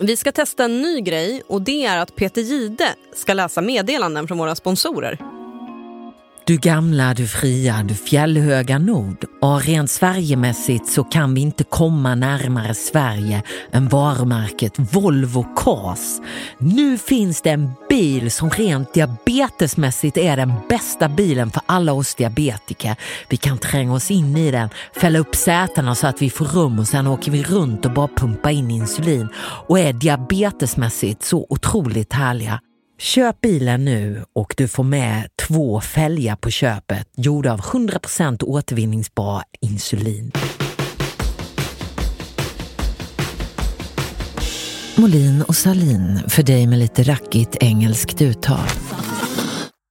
Vi ska testa en ny grej och det är att Peter Gide ska läsa meddelanden från våra sponsorer. Du gamla, du fria, du fjällhöga nord. Och rent Sverigemässigt så kan vi inte komma närmare Sverige än varumärket Volvo Cars. Nu finns det en bil som rent diabetesmässigt är den bästa bilen för alla oss diabetiker. Vi kan tränga oss in i den, fälla upp sätena så att vi får rum och sen åker vi runt och bara pumpa in insulin och är diabetesmässigt så otroligt härliga. Köp bilen nu och du får med två fälgar på köpet gjorda av 100% återvinningsbar insulin. Molin och Salin för dig med lite rackigt engelskt uttal.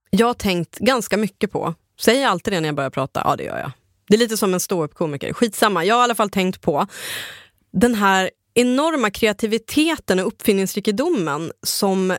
Jag har tänkt ganska mycket på, säger jag alltid det när jag börjar prata? Ja, det gör jag. Det är lite som en ståuppkomiker. Skitsamma, jag har i alla fall tänkt på den här enorma kreativiteten och uppfinningsrikedomen som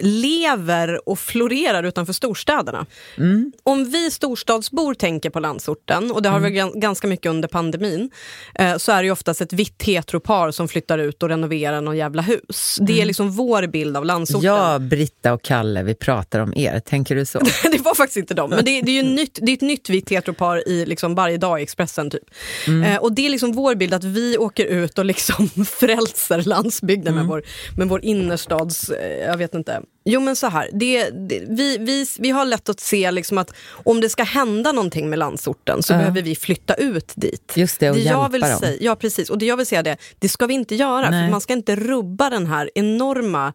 lever och florerar utanför storstäderna. Mm. Om vi storstadsbor tänker på landsorten, och det har mm. varit ganska mycket under pandemin, eh, så är det oftast ett vitt heteropar som flyttar ut och renoverar någon jävla hus. Det är mm. liksom vår bild av landsorten. Ja, Britta och Kalle, vi pratar om er. Tänker du så? det var faktiskt inte dem, men det, det är ju nytt, det är ett nytt vitt heteropar i liksom varje dag i Expressen. Typ. Mm. Eh, och det är liksom vår bild att vi åker ut och liksom frälser landsbygden med, mm. vår, med vår innerstads, eh, jag vet inte, Jo men så här, det, det, vi, vi, vi har lätt att se liksom att om det ska hända någonting med landsorten så uh. behöver vi flytta ut dit. Just det, och det hjälpa jag vill dem. Säga, ja precis, och det jag vill säga det, det ska vi inte göra. För man ska inte rubba den här enorma,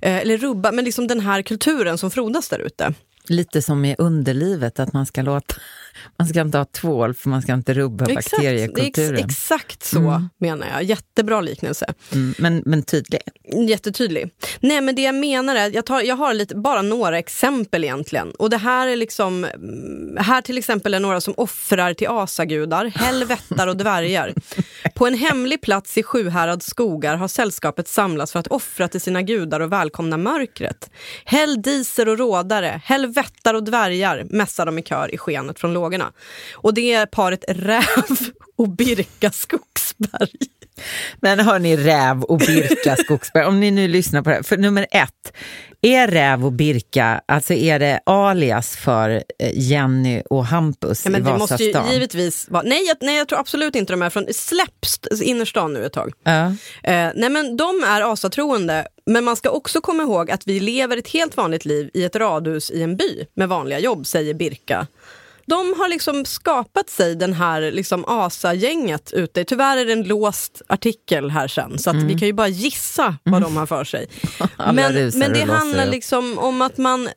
eh, eller rubba, men liksom den här kulturen som frodas där ute. Lite som i underlivet, att man ska låta man ska inte ha tvål för man ska inte rubba exakt, bakteriekulturen. Ex, exakt så mm. menar jag. Jättebra liknelse. Mm, men, men tydlig. Jättetydlig. Nej men det jag menar är, jag, tar, jag har lite, bara några exempel egentligen. Och det här är liksom, mm, här till exempel är några som offrar till asagudar, helvettar och dvärgar. På en hemlig plats i Sjuhärads skogar har sällskapet samlats för att offra till sina gudar och välkomna mörkret. Häll diser och rådare, vättar och dvärgar, mässar de i kör i skenet från lågorna. Och det är paret Räv och Birka Skogsberg. Men hör ni Räv och Birka Skogsberg, om ni nu lyssnar på det här. För nummer ett, är Räv och Birka, alltså är det alias för eh, Jenny och Hampus ja, men i det Vasastan? måste ju givetvis vara, nej, jag, nej jag tror absolut inte de är från, släpps innerstan nu ett tag. Ja. Eh, nej men de är asatroende, men man ska också komma ihåg att vi lever ett helt vanligt liv i ett radhus i en by med vanliga jobb, säger Birka de har liksom skapat sig den här liksom ASA-gänget ute. Tyvärr är det en låst artikel här sen, så mm. vi kan ju bara gissa vad de har för sig. men, men det handlar liksom om att man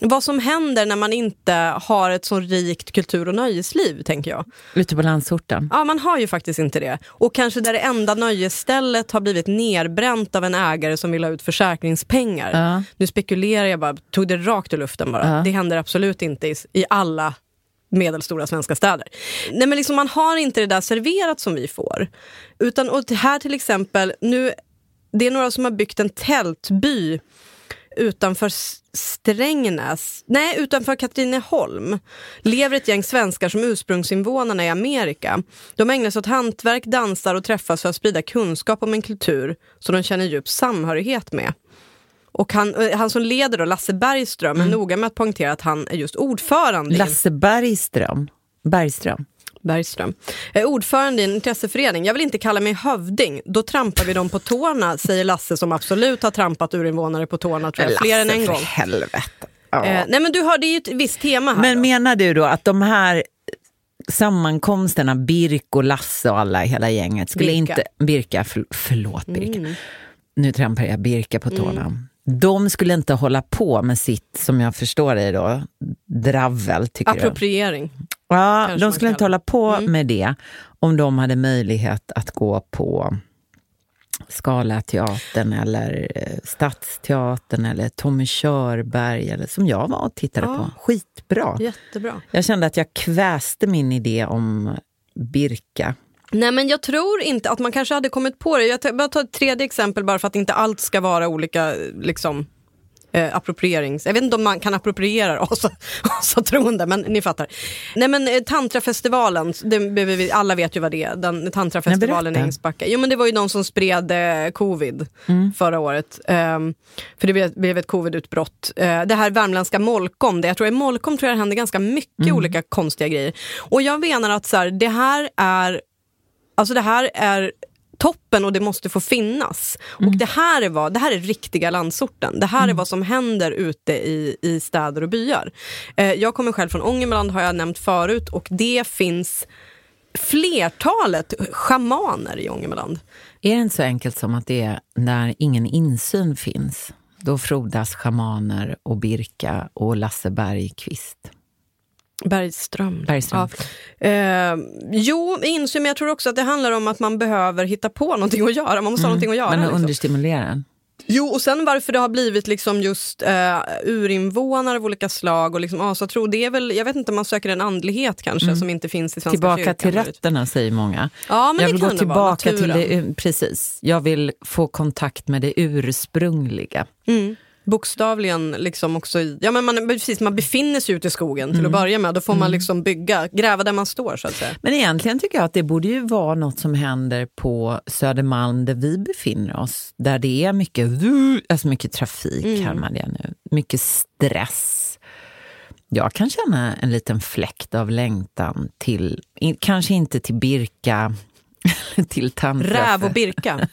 vad som händer när man inte har ett så rikt kultur och nöjesliv, tänker jag. Ute på landsorten? Ja, man har ju faktiskt inte det. Och kanske där det enda nöjesstället har blivit nerbränt av en ägare som vill ha ut försäkringspengar. Ja. Nu spekulerar jag bara, tog det rakt ur luften bara. Ja. Det händer absolut inte i, i alla medelstora svenska städer. Nej, men liksom man har inte det där serverat som vi får. Utan och här till exempel, nu, det är några som har byggt en tältby utanför Strängnäs, nej utanför Katrineholm, lever ett gäng svenskar som ursprungsinvånarna i Amerika. De ägnar sig åt hantverk, dansar och träffas för att sprida kunskap om en kultur som de känner djup samhörighet med. Och han, eh, han som leder då, Lasse Bergström, mm. är noga med att poängtera att han är just ordförande. Lasse Bergström? Bergström? Bergström. är ordförande i en intresseförening. Jag vill inte kalla mig hövding, då trampar vi dem på tårna, säger Lasse som absolut har trampat urinvånare på tårna tror jag, fler än en gång. helvete. Ja. Eh, nej men du har, det är ju ett visst tema här. Men då. menar du då att de här sammankomsterna, Birk och Lasse och alla, hela gänget, skulle Birka. inte... Birka, för, förlåt Birka. Mm. Nu trampar jag Birka på tårna. Mm. De skulle inte hålla på med sitt, som jag förstår det då, dravel. Tycker Appropriering. Du. Ja, de skulle inte hålla på mm. med det om de hade möjlighet att gå på Scalateatern eller eh, Stadsteatern eller Tommy Körberg, eller som jag var och tittade ja. på. Skitbra! Jättebra. Jag kände att jag kväste min idé om Birka. Nej men jag tror inte att man kanske hade kommit på det. Jag bara tar ett tredje exempel bara för att inte allt ska vara olika liksom, eh, approprierings... Jag vet inte om man kan appropriera asatroende, men ni fattar. Nej men eh, Tantrafestivalen, det, alla vet ju vad det är. Den, tantrafestivalen i Ängsbacka. Jo men det var ju de som spred eh, covid mm. förra året. Um, för det blev ett covidutbrott. Uh, det här värmländska Molkom, det jag tror i Molkom tror jag det händer ganska mycket mm. olika konstiga grejer. Och jag menar att så här, det här är Alltså det här är toppen och det måste få finnas. Mm. Och det här, är vad, det här är riktiga landsorten. Det här mm. är vad som händer ute i, i städer och byar. Eh, jag kommer själv från Ångermanland, har jag nämnt förut, och det finns flertalet schamaner i Ångermanland. Är det inte så enkelt som att det är när ingen insyn finns? Då frodas schamaner och Birka och Lasse Bergqvist. Bergström. Bergström. Ja. Eh, jo, insyn, men jag tror också att det handlar om att man behöver hitta på någonting att göra. Man måste mm. ha någonting att göra. Men liksom. understimulera Jo, och sen varför det har blivit liksom just uh, urinvånare av olika slag och liksom asatro, det är väl, jag vet inte, man söker en andlighet kanske mm. som inte finns i Svenska Tillbaka kyrkan. till rötterna säger många. Ja, men jag vill gå tillbaka till det, precis. Jag vill få kontakt med det ursprungliga. Mm bokstavligen liksom också i, ja men man, precis, man befinner sig ute i skogen till mm. att börja med. Då får man mm. liksom bygga, gräva där man står så att säga. Men egentligen tycker jag att det borde ju vara något som händer på Södermalm där vi befinner oss. Där det är mycket, alltså mycket trafik mm. här med det nu. Mycket stress. Jag kan känna en liten fläkt av längtan till, kanske inte till Birka, till Tantra. Räv och Birka.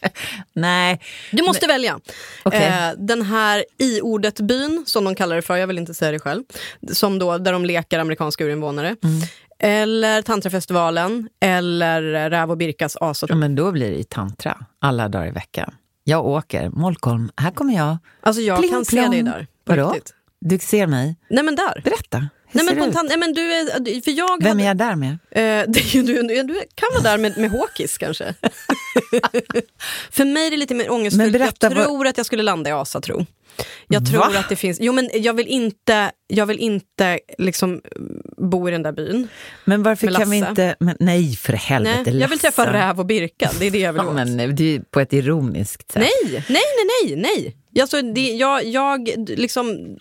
Nej. Du måste men, välja. Okay. Eh, den här i-ordet-byn, som de kallar det för, jag vill inte säga det själv, som då, där de lekar amerikanska urinvånare. Mm. Eller Tantrafestivalen, eller Räv och Birkas asatro. Ja, men då blir det tantra, alla dagar i veckan. Jag åker, Molkom, här kommer jag. Alltså jag pling, kan plong. se dig där. Vadå? Du ser mig? Nej men där. Berätta. Nej, men, kontant, nej, men du är, för jag Vem är jag där med? Eh, du, du, du, kan vara där med, med Håkis kanske. för mig är det lite mer ångestfyllt. Jag tror vad... att jag skulle landa i asatro. Jag tror Va? att det finns... Jo, men jag vill inte, jag vill inte liksom bo i den där byn. Men varför kan vi inte... Men, nej, för helvete, nej, Jag vill träffa räv och Birka, det är det jag vill ja, åt. Men, det är på ett ironiskt sätt. Nej, nej, nej, nej, nej. Alltså, det, jag, jag, liksom,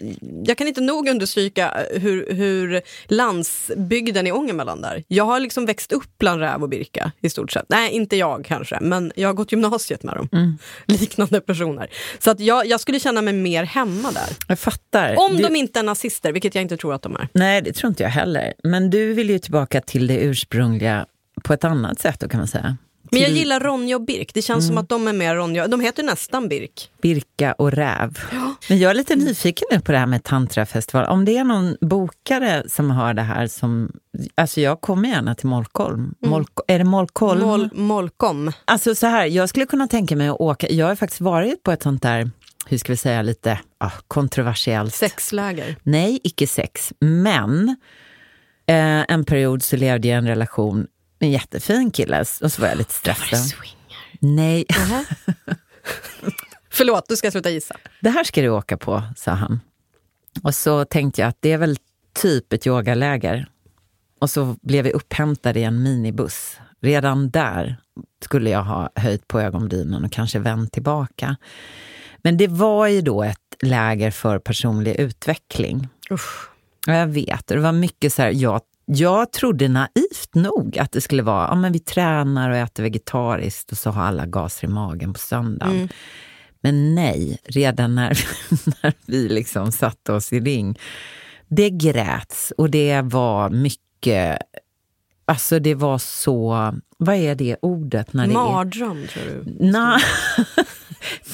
jag kan inte nog understryka hur, hur landsbygden i Ångermanland är. Jag har liksom växt upp bland räv och birka i stort sett. Nej, inte jag kanske, men jag har gått gymnasiet med dem. Mm. Liknande personer. Så att jag, jag skulle känna mig mer hemma där. Jag fattar. Om du... de inte är nazister, vilket jag inte tror att de är. Nej, det tror inte jag heller. Men du vill ju tillbaka till det ursprungliga på ett annat sätt då kan man säga. Men jag gillar Ronja och Birk. Det känns mm. som att de är mer Ronja. De heter nästan Birk. Birka och Räv. Ja. Men jag är lite nyfiken nu på det här med tantrafestival. Om det är någon bokare som har det här som... Alltså jag kommer gärna till Molkolm. Mm. Är det Molkolm? Mol, Molkom. Alltså så här, jag skulle kunna tänka mig att åka... Jag har faktiskt varit på ett sånt där hur ska vi säga, lite ah, kontroversiellt. Sexläger? Nej, icke sex. Men eh, en period så levde jag i en relation en jättefin kille och så var jag lite stressad. Nej. Uh -huh. Förlåt, du ska sluta gissa. Det här ska du åka på, sa han. Och så tänkte jag att det är väl typ ett yogaläger. Och så blev vi upphämtade i en minibuss. Redan där skulle jag ha höjt på ögonbrynen och kanske vänt tillbaka. Men det var ju då ett läger för personlig utveckling. Usch. Jag vet, det var mycket så här, jag jag trodde naivt nog att det skulle vara, ja men vi tränar och äter vegetariskt och så har alla gaser i magen på söndagen. Mm. Men nej, redan när, när vi liksom satte oss i ring, det gräts och det var mycket Alltså det var så, vad är det ordet? När Mardröm är... tror du? Nej.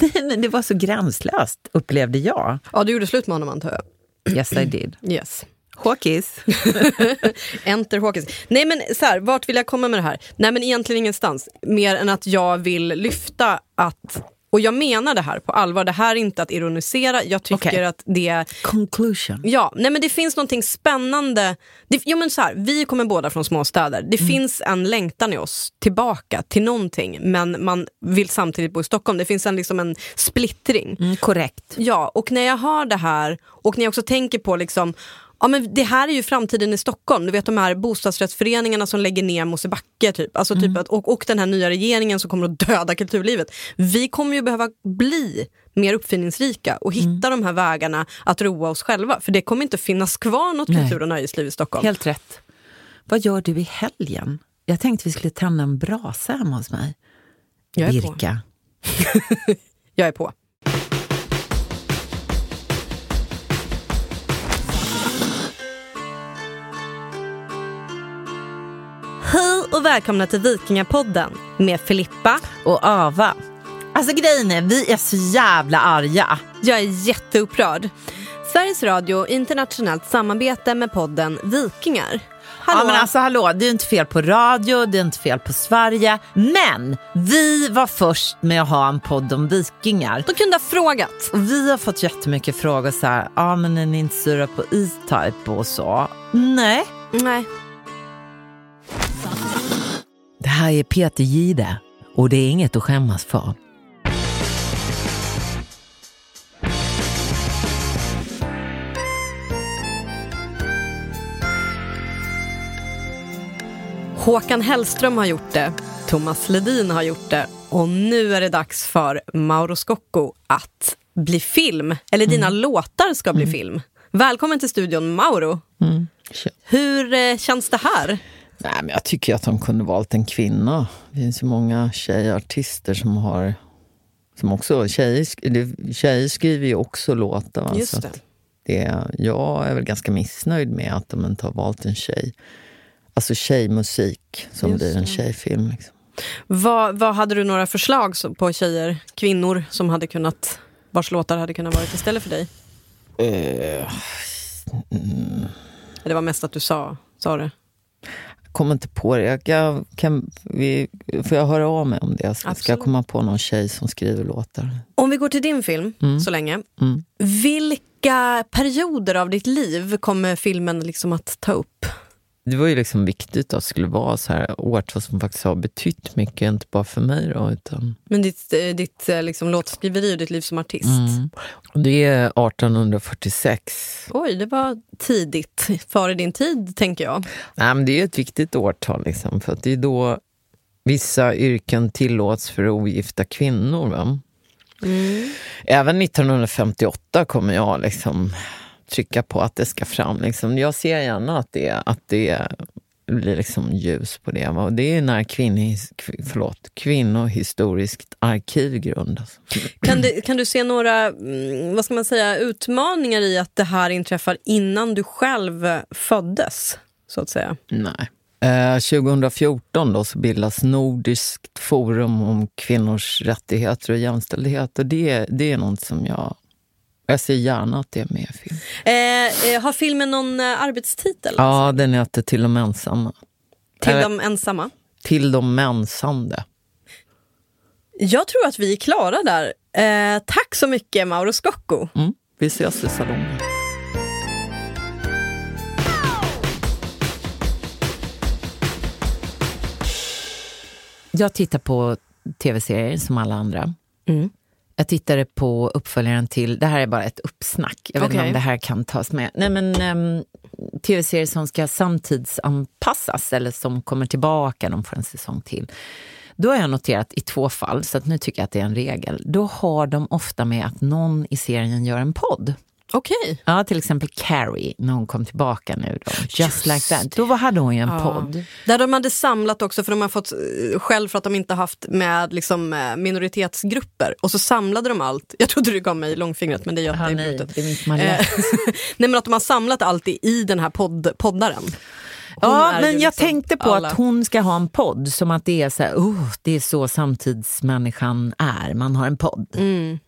nej, men det var så gränslöst upplevde jag. Ja, du gjorde slut med honom antar jag? Yes I did. Yes. Håkis. Enter Håkis. Nej men så här, vart vill jag komma med det här? Nej men egentligen ingenstans. Mer än att jag vill lyfta att och jag menar det här på allvar. Det här är inte att ironisera. Jag tycker okay. att det... Conclusion. Ja, nej men det finns någonting spännande. Det, jo men så här, vi kommer båda från småstäder. Det mm. finns en längtan i oss tillbaka till någonting men man vill samtidigt bo i Stockholm. Det finns en, liksom en splittring. Mm, korrekt. Ja, och när jag hör det här och när jag också tänker på liksom Ja, men det här är ju framtiden i Stockholm. Du vet de här bostadsrättsföreningarna som lägger ner Mosebacke. Typ. Alltså, typ mm. att, och, och den här nya regeringen som kommer att döda kulturlivet. Vi kommer ju behöva bli mer uppfinningsrika och hitta mm. de här vägarna att roa oss själva. För det kommer inte finnas kvar något Nej. kultur och nöjesliv i Stockholm. Helt rätt. Vad gör du i helgen? Jag tänkte vi skulle tända en brasa hemma hos mig. Jag är Birka. på. jag är på. Välkomna till Vikingapodden med Filippa och Ava. Alltså grejen är, vi är så jävla arga. Jag är jätteupprörd. Sveriges Radio internationellt samarbete med podden Vikingar. Hallå. Ja men alltså hallå, det är inte fel på radio, det är inte fel på Sverige. Men vi var först med att ha en podd om vikingar. De kunde ha frågat. Och vi har fått jättemycket frågor så här, ja ah, men är ni inte sura på E-Type och så? Nej. Nej. Här är Peter Gide och det är inget att skämmas för. Håkan Hellström har gjort det, Thomas Ledin har gjort det och nu är det dags för Mauro Scocco att bli film. Eller dina mm. låtar ska bli mm. film. Välkommen till studion Mauro. Mm. Hur eh, känns det här? Nej, men jag tycker att de kunde valt en kvinna. Det finns ju många tjejartister som har... Som också, tjejer, tjejer skriver ju också låtar. Va? Just det. det. Jag är väl ganska missnöjd med att de inte har valt en tjej. Alltså tjejmusik som Just blir en tjejfilm. Liksom. Vad, vad Hade du några förslag på tjejer, kvinnor, som hade kunnat, vars låtar hade kunnat vara istället för dig? Uh, mm. Det var mest att du sa, sa det? Kommer inte på det. Jag kan, kan, vi, får jag höra av mig om det? Ska, ska jag komma på någon tjej som skriver låtar? Om vi går till din film mm. så länge. Mm. Vilka perioder av ditt liv kommer filmen liksom att ta upp? Det var ju liksom viktigt att det skulle vara så här årtal som faktiskt har betytt mycket, inte bara för mig. Då, utan... Men ditt, eh, ditt eh, liksom, låtskriveri och ditt liv som artist? Mm. Det är 1846. Oj, det var tidigt. Före din tid, tänker jag. Nej, men det är ett viktigt årtal, liksom, för att det är då vissa yrken tillåts för ogifta kvinnor. Va? Mm. Även 1958 kommer jag liksom trycka på att det ska fram. Liksom. Jag ser gärna att det, att det blir liksom ljus på det. Och det är när kvinnohis, förlåt, kvinnohistoriskt arkiv grundas. Kan du, kan du se några mm, vad ska man säga, utmaningar i att det här inträffar innan du själv föddes? så att säga? Nej. Eh, 2014 då så bildas Nordiskt forum om kvinnors rättigheter och jämställdhet. Och det, det är något som jag jag ser gärna att det är med i film. Eh, eh, har filmen någon eh, arbetstitel? Ja, alltså? den heter Till de ensamma. Till Eller, de ensamma? Till de mensande. Jag tror att vi är klara där. Eh, tack så mycket Mauro Scocco. Mm, vi ses i salongen. Jag tittar på tv-serier som alla andra. Mm. Jag tittade på uppföljaren till, det här är bara ett uppsnack, jag vet okay. inte om det här kan tas med. Nej men um, tv-serier som ska samtidsanpassas eller som kommer tillbaka, de får en säsong till. Då har jag noterat i två fall, så att nu tycker jag att det är en regel. Då har de ofta med att någon i serien gör en podd. Okej. Okay. Ja, till exempel Carrie, när hon kom tillbaka nu. Då. Just, Just like that. Då hade hon ju en ja. podd. Där de hade samlat också, för de har fått eh, skäll för att de inte haft med liksom, eh, minoritetsgrupper. Och så samlade de allt. Jag trodde du gav mig långfingret, men det gör jag inte. Det är eh, Nej, men att de har samlat allt i den här podd, poddaren. Ja, men jag liksom tänkte på alla. att hon ska ha en podd, som att det är så här, oh, det är så samtidsmänniskan är, man har en podd. Mm.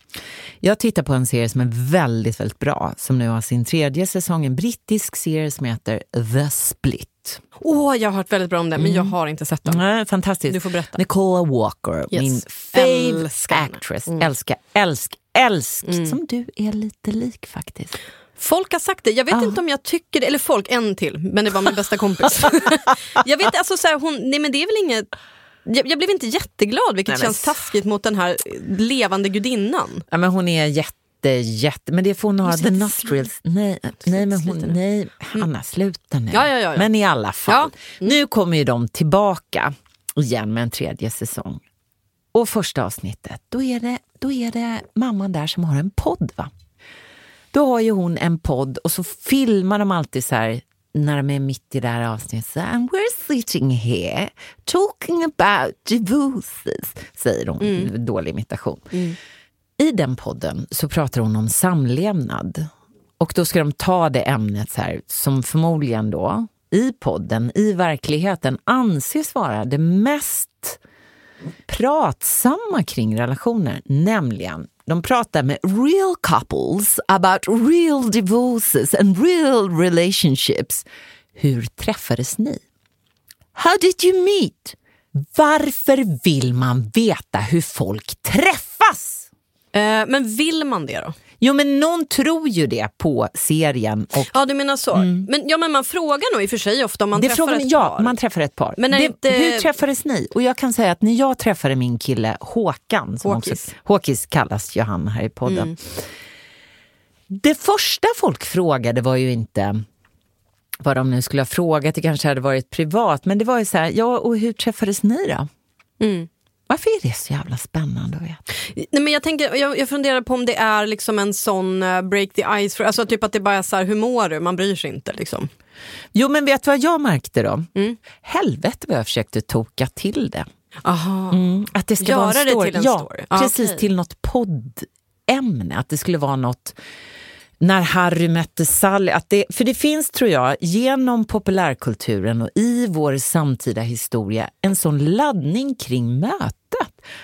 Jag tittar på en serie som är väldigt, väldigt bra, som nu har sin tredje säsong, en brittisk serie som heter The Split. Åh, oh, jag har hört väldigt bra om den, men jag mm. har inte sett den. Nej, fantastiskt. Du får berätta. Nicola Walker, yes. min fave actress. Mm. Älska, älsk, älsk. Mm. Som du är lite lik faktiskt. Folk har sagt det, jag vet ah. inte om jag tycker det, eller folk, en till, men det var min bästa kompis. jag vet alltså så här, hon, nej men det är väl inget jag, jag blev inte jätteglad, vilket nej, känns taskigt mot den här levande gudinnan. Ja, men hon är jätte jätte... Men det får hon ha, the nostrils. Nej, nej, men hon, nej, Hanna sluta nu. Ja, ja, ja. Men i alla fall, Ja. Mm. nu kommer ju de tillbaka igen med en tredje säsong. Och första avsnittet, då är det, då är det mamman där som har en podd. va? Då har ju hon en podd och så filmar de alltid så här när de är mitt i det här avsnittet. Så, And we're sitting here talking about divorces, säger hon. Dålig imitation. I den podden så pratar hon om samlevnad. Och då ska de ta det ämnet så här, som förmodligen då i podden, i verkligheten anses vara det mest pratsamma kring relationer, nämligen de pratar med real couples about real divorces and real relationships. Hur träffades ni? How did you meet? Varför vill man veta hur folk träffas? Eh, men vill man det då? Jo, men någon tror ju det på serien. Och Ja, du menar så. Men, ja, men man frågar nog i och för sig ofta om man det träffar frågan, ett ja, par. man träffar ett par. Men det, inte- Hur träffades ni? Och jag kan säga att när jag träffade min kille Håkan, som Håkis. Också, Håkis kallas ju han här i podden. Mm. Det första folk frågade var ju inte vad de nu skulle ha frågat, det kanske hade varit privat, men det var ju så här, ja och hur träffades ni då? Mm. Varför är det så jävla spännande att veta? Nej, men jag, tänker, jag, jag funderar på om det är liksom en sån eh, break the ice, för, alltså typ att det bara är så här, hur mår du? Man bryr sig inte liksom. Jo men vet du vad jag märkte då? Mm. Helvete vad jag försökte toka till det. Aha. Mm, att det ska Göra vara en det story. till en ja, story. Ah, precis okej. till något poddämne. Att det skulle vara något när Harry mötte Sally. Att det, för det finns, tror jag, genom populärkulturen och i vår samtida historia en sån laddning kring mötet.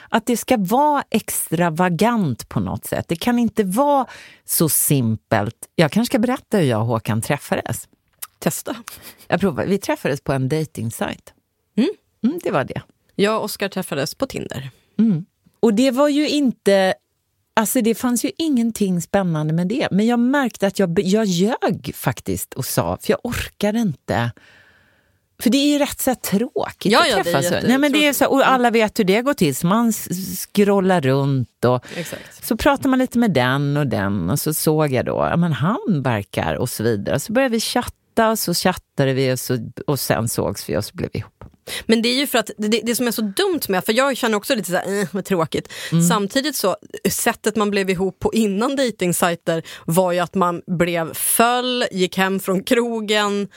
Att det ska vara extravagant på något sätt. Det kan inte vara så simpelt. Jag kanske ska berätta hur jag och Håkan träffades. Testa. Jag provar. Vi träffades på en dejtingsajt. Mm. Mm, det var det. Jag och Oskar träffades på Tinder. Och det var ju inte... Alltså det fanns ju ingenting spännande med det. Men jag märkte att jag, jag ljög faktiskt och sa, för jag orkade inte. För det är ju rätt så tråkigt Ja, att ja, det är träffas. Nej, men det är så, och alla vet hur det går till. Så man scrollar runt och Exakt. så pratar man lite med den och den och så såg jag då, ja men han verkar och så vidare. Så började vi chatta och så chattade vi och, så, och sen sågs vi och så blev vi ihop. Men det är ju för att det, det som är så dumt med, för jag känner också lite såhär, eh, vad tråkigt. Mm. Samtidigt så, sättet man blev ihop på innan dejtingsajter var ju att man blev föll, gick hem från krogen,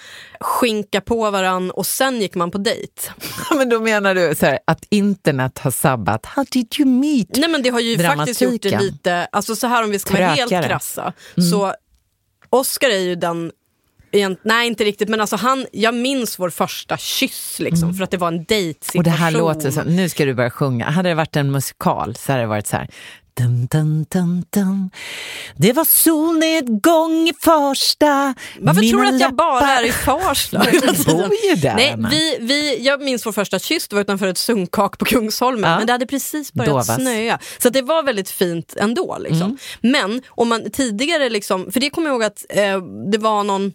skinka på varann och sen gick man på dejt. Men då menar du så här, att internet har sabbat, how did you meet? Nej men det har ju faktiskt gjort det lite, alltså så här om vi ska vara helt krassa. Så Oscar är ju den egent- Nej inte riktigt men alltså han, jag minns vår första kyss liksom för att det var en dejtsituation. Och det här låter så, nu ska du börja sjunga. Hade det varit en musikal så hade det varit så här. Dun, dun, dun. Det var solnedgång i Farsta. Varför Mina tror du att jag bara är i Farsta? Men du bor ju där, Nej, Anna. vi, vi, jag minns vår första kyss, det var utanför ett sunkak på Kungsholmen. Ja. Men det hade precis börjat Dovas. snöa. Så det var väldigt fint ändå. Liksom. Mm. Men om man tidigare, liksom, för det kommer jag ihåg att eh, det var någon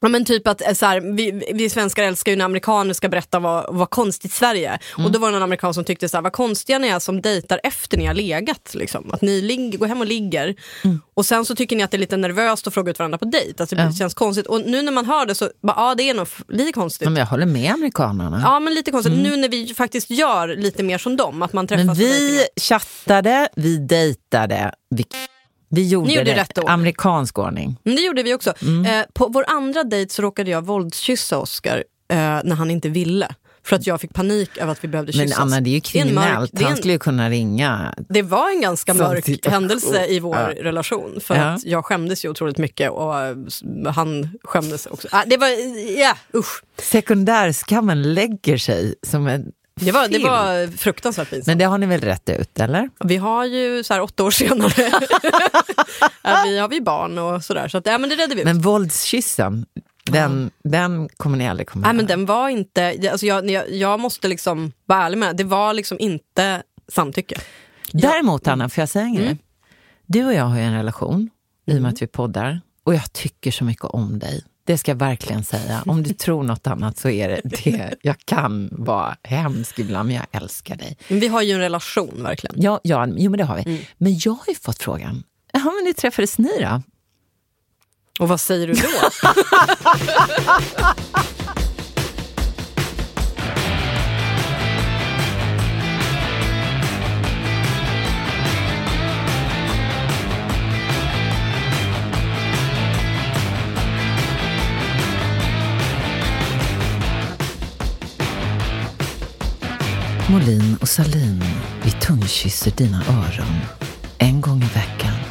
Ja, men typ att eh, så här, vi, vi svenskar älskar ju när amerikaner ska berätta vad, vad konstigt Sverige är. Mm. Och då var det någon amerikan som tyckte så här, vad konstiga ni är som dejtar efter ni har legat. Liksom. Att ni lig- går hem och ligger Mm. och sen så tycker ni att det är lite nervöst att fråga ut varandra på dejt. Alltså, det Ja. känns konstigt. Och nu när man hör det så, bara, ja det är nog lite konstigt. Ja, men jag håller med amerikanerna. Ja men lite konstigt, nu när vi faktiskt gör lite mer som dem, att man träffas men vi chattade, vi dejtade, vi, vi gjorde, gjorde rätt ord. amerikansk ordning. Men det gjorde vi också. Mm. Eh, på vår andra dejt så råkade jag våldskyssa Oscar eh, när han inte ville. För att jag fick panik över att vi behövde Men kyssas. Anna, det är ju Det är en mörk- kriminellt. Han skulle ju kunna ringa. Det var en ganska mörk situation. händelse i vår Ja. relation. För Ja. att jag skämdes ju otroligt mycket och eh, han skämdes också. Ah, det var, ja usch. Sekundärskammen lägger sig som en Det var, det var fruktansvärt pinsamt. Men det har ni väl rätt ut, eller? Vi har ju så här åtta år senare, ja, vi har vi barn och sådär. Så att, ja, men det redde vi ut. Men våldskyssen, den, den kommer ni aldrig komma Nej, men den var inte, alltså jag, jag, jag måste liksom vara ärlig med det, det var liksom inte samtycke. Däremot, Anna, får jag säga en grej? Mm. Du och jag har ju en relation, i och med att vi poddar. Och jag tycker så mycket om dig. Det ska jag verkligen säga. Om du tror något annat så är det det. Jag kan vara hemsk ibland, men jag älskar dig. Men vi har ju en relation verkligen. Ja, ja jo, men det har vi. Mm. Men jag har ju fått frågan, Ja, men ni träffades ni då? Och vad säger du då? Molin och Salin, vi tungkysser dina öron en gång i veckan.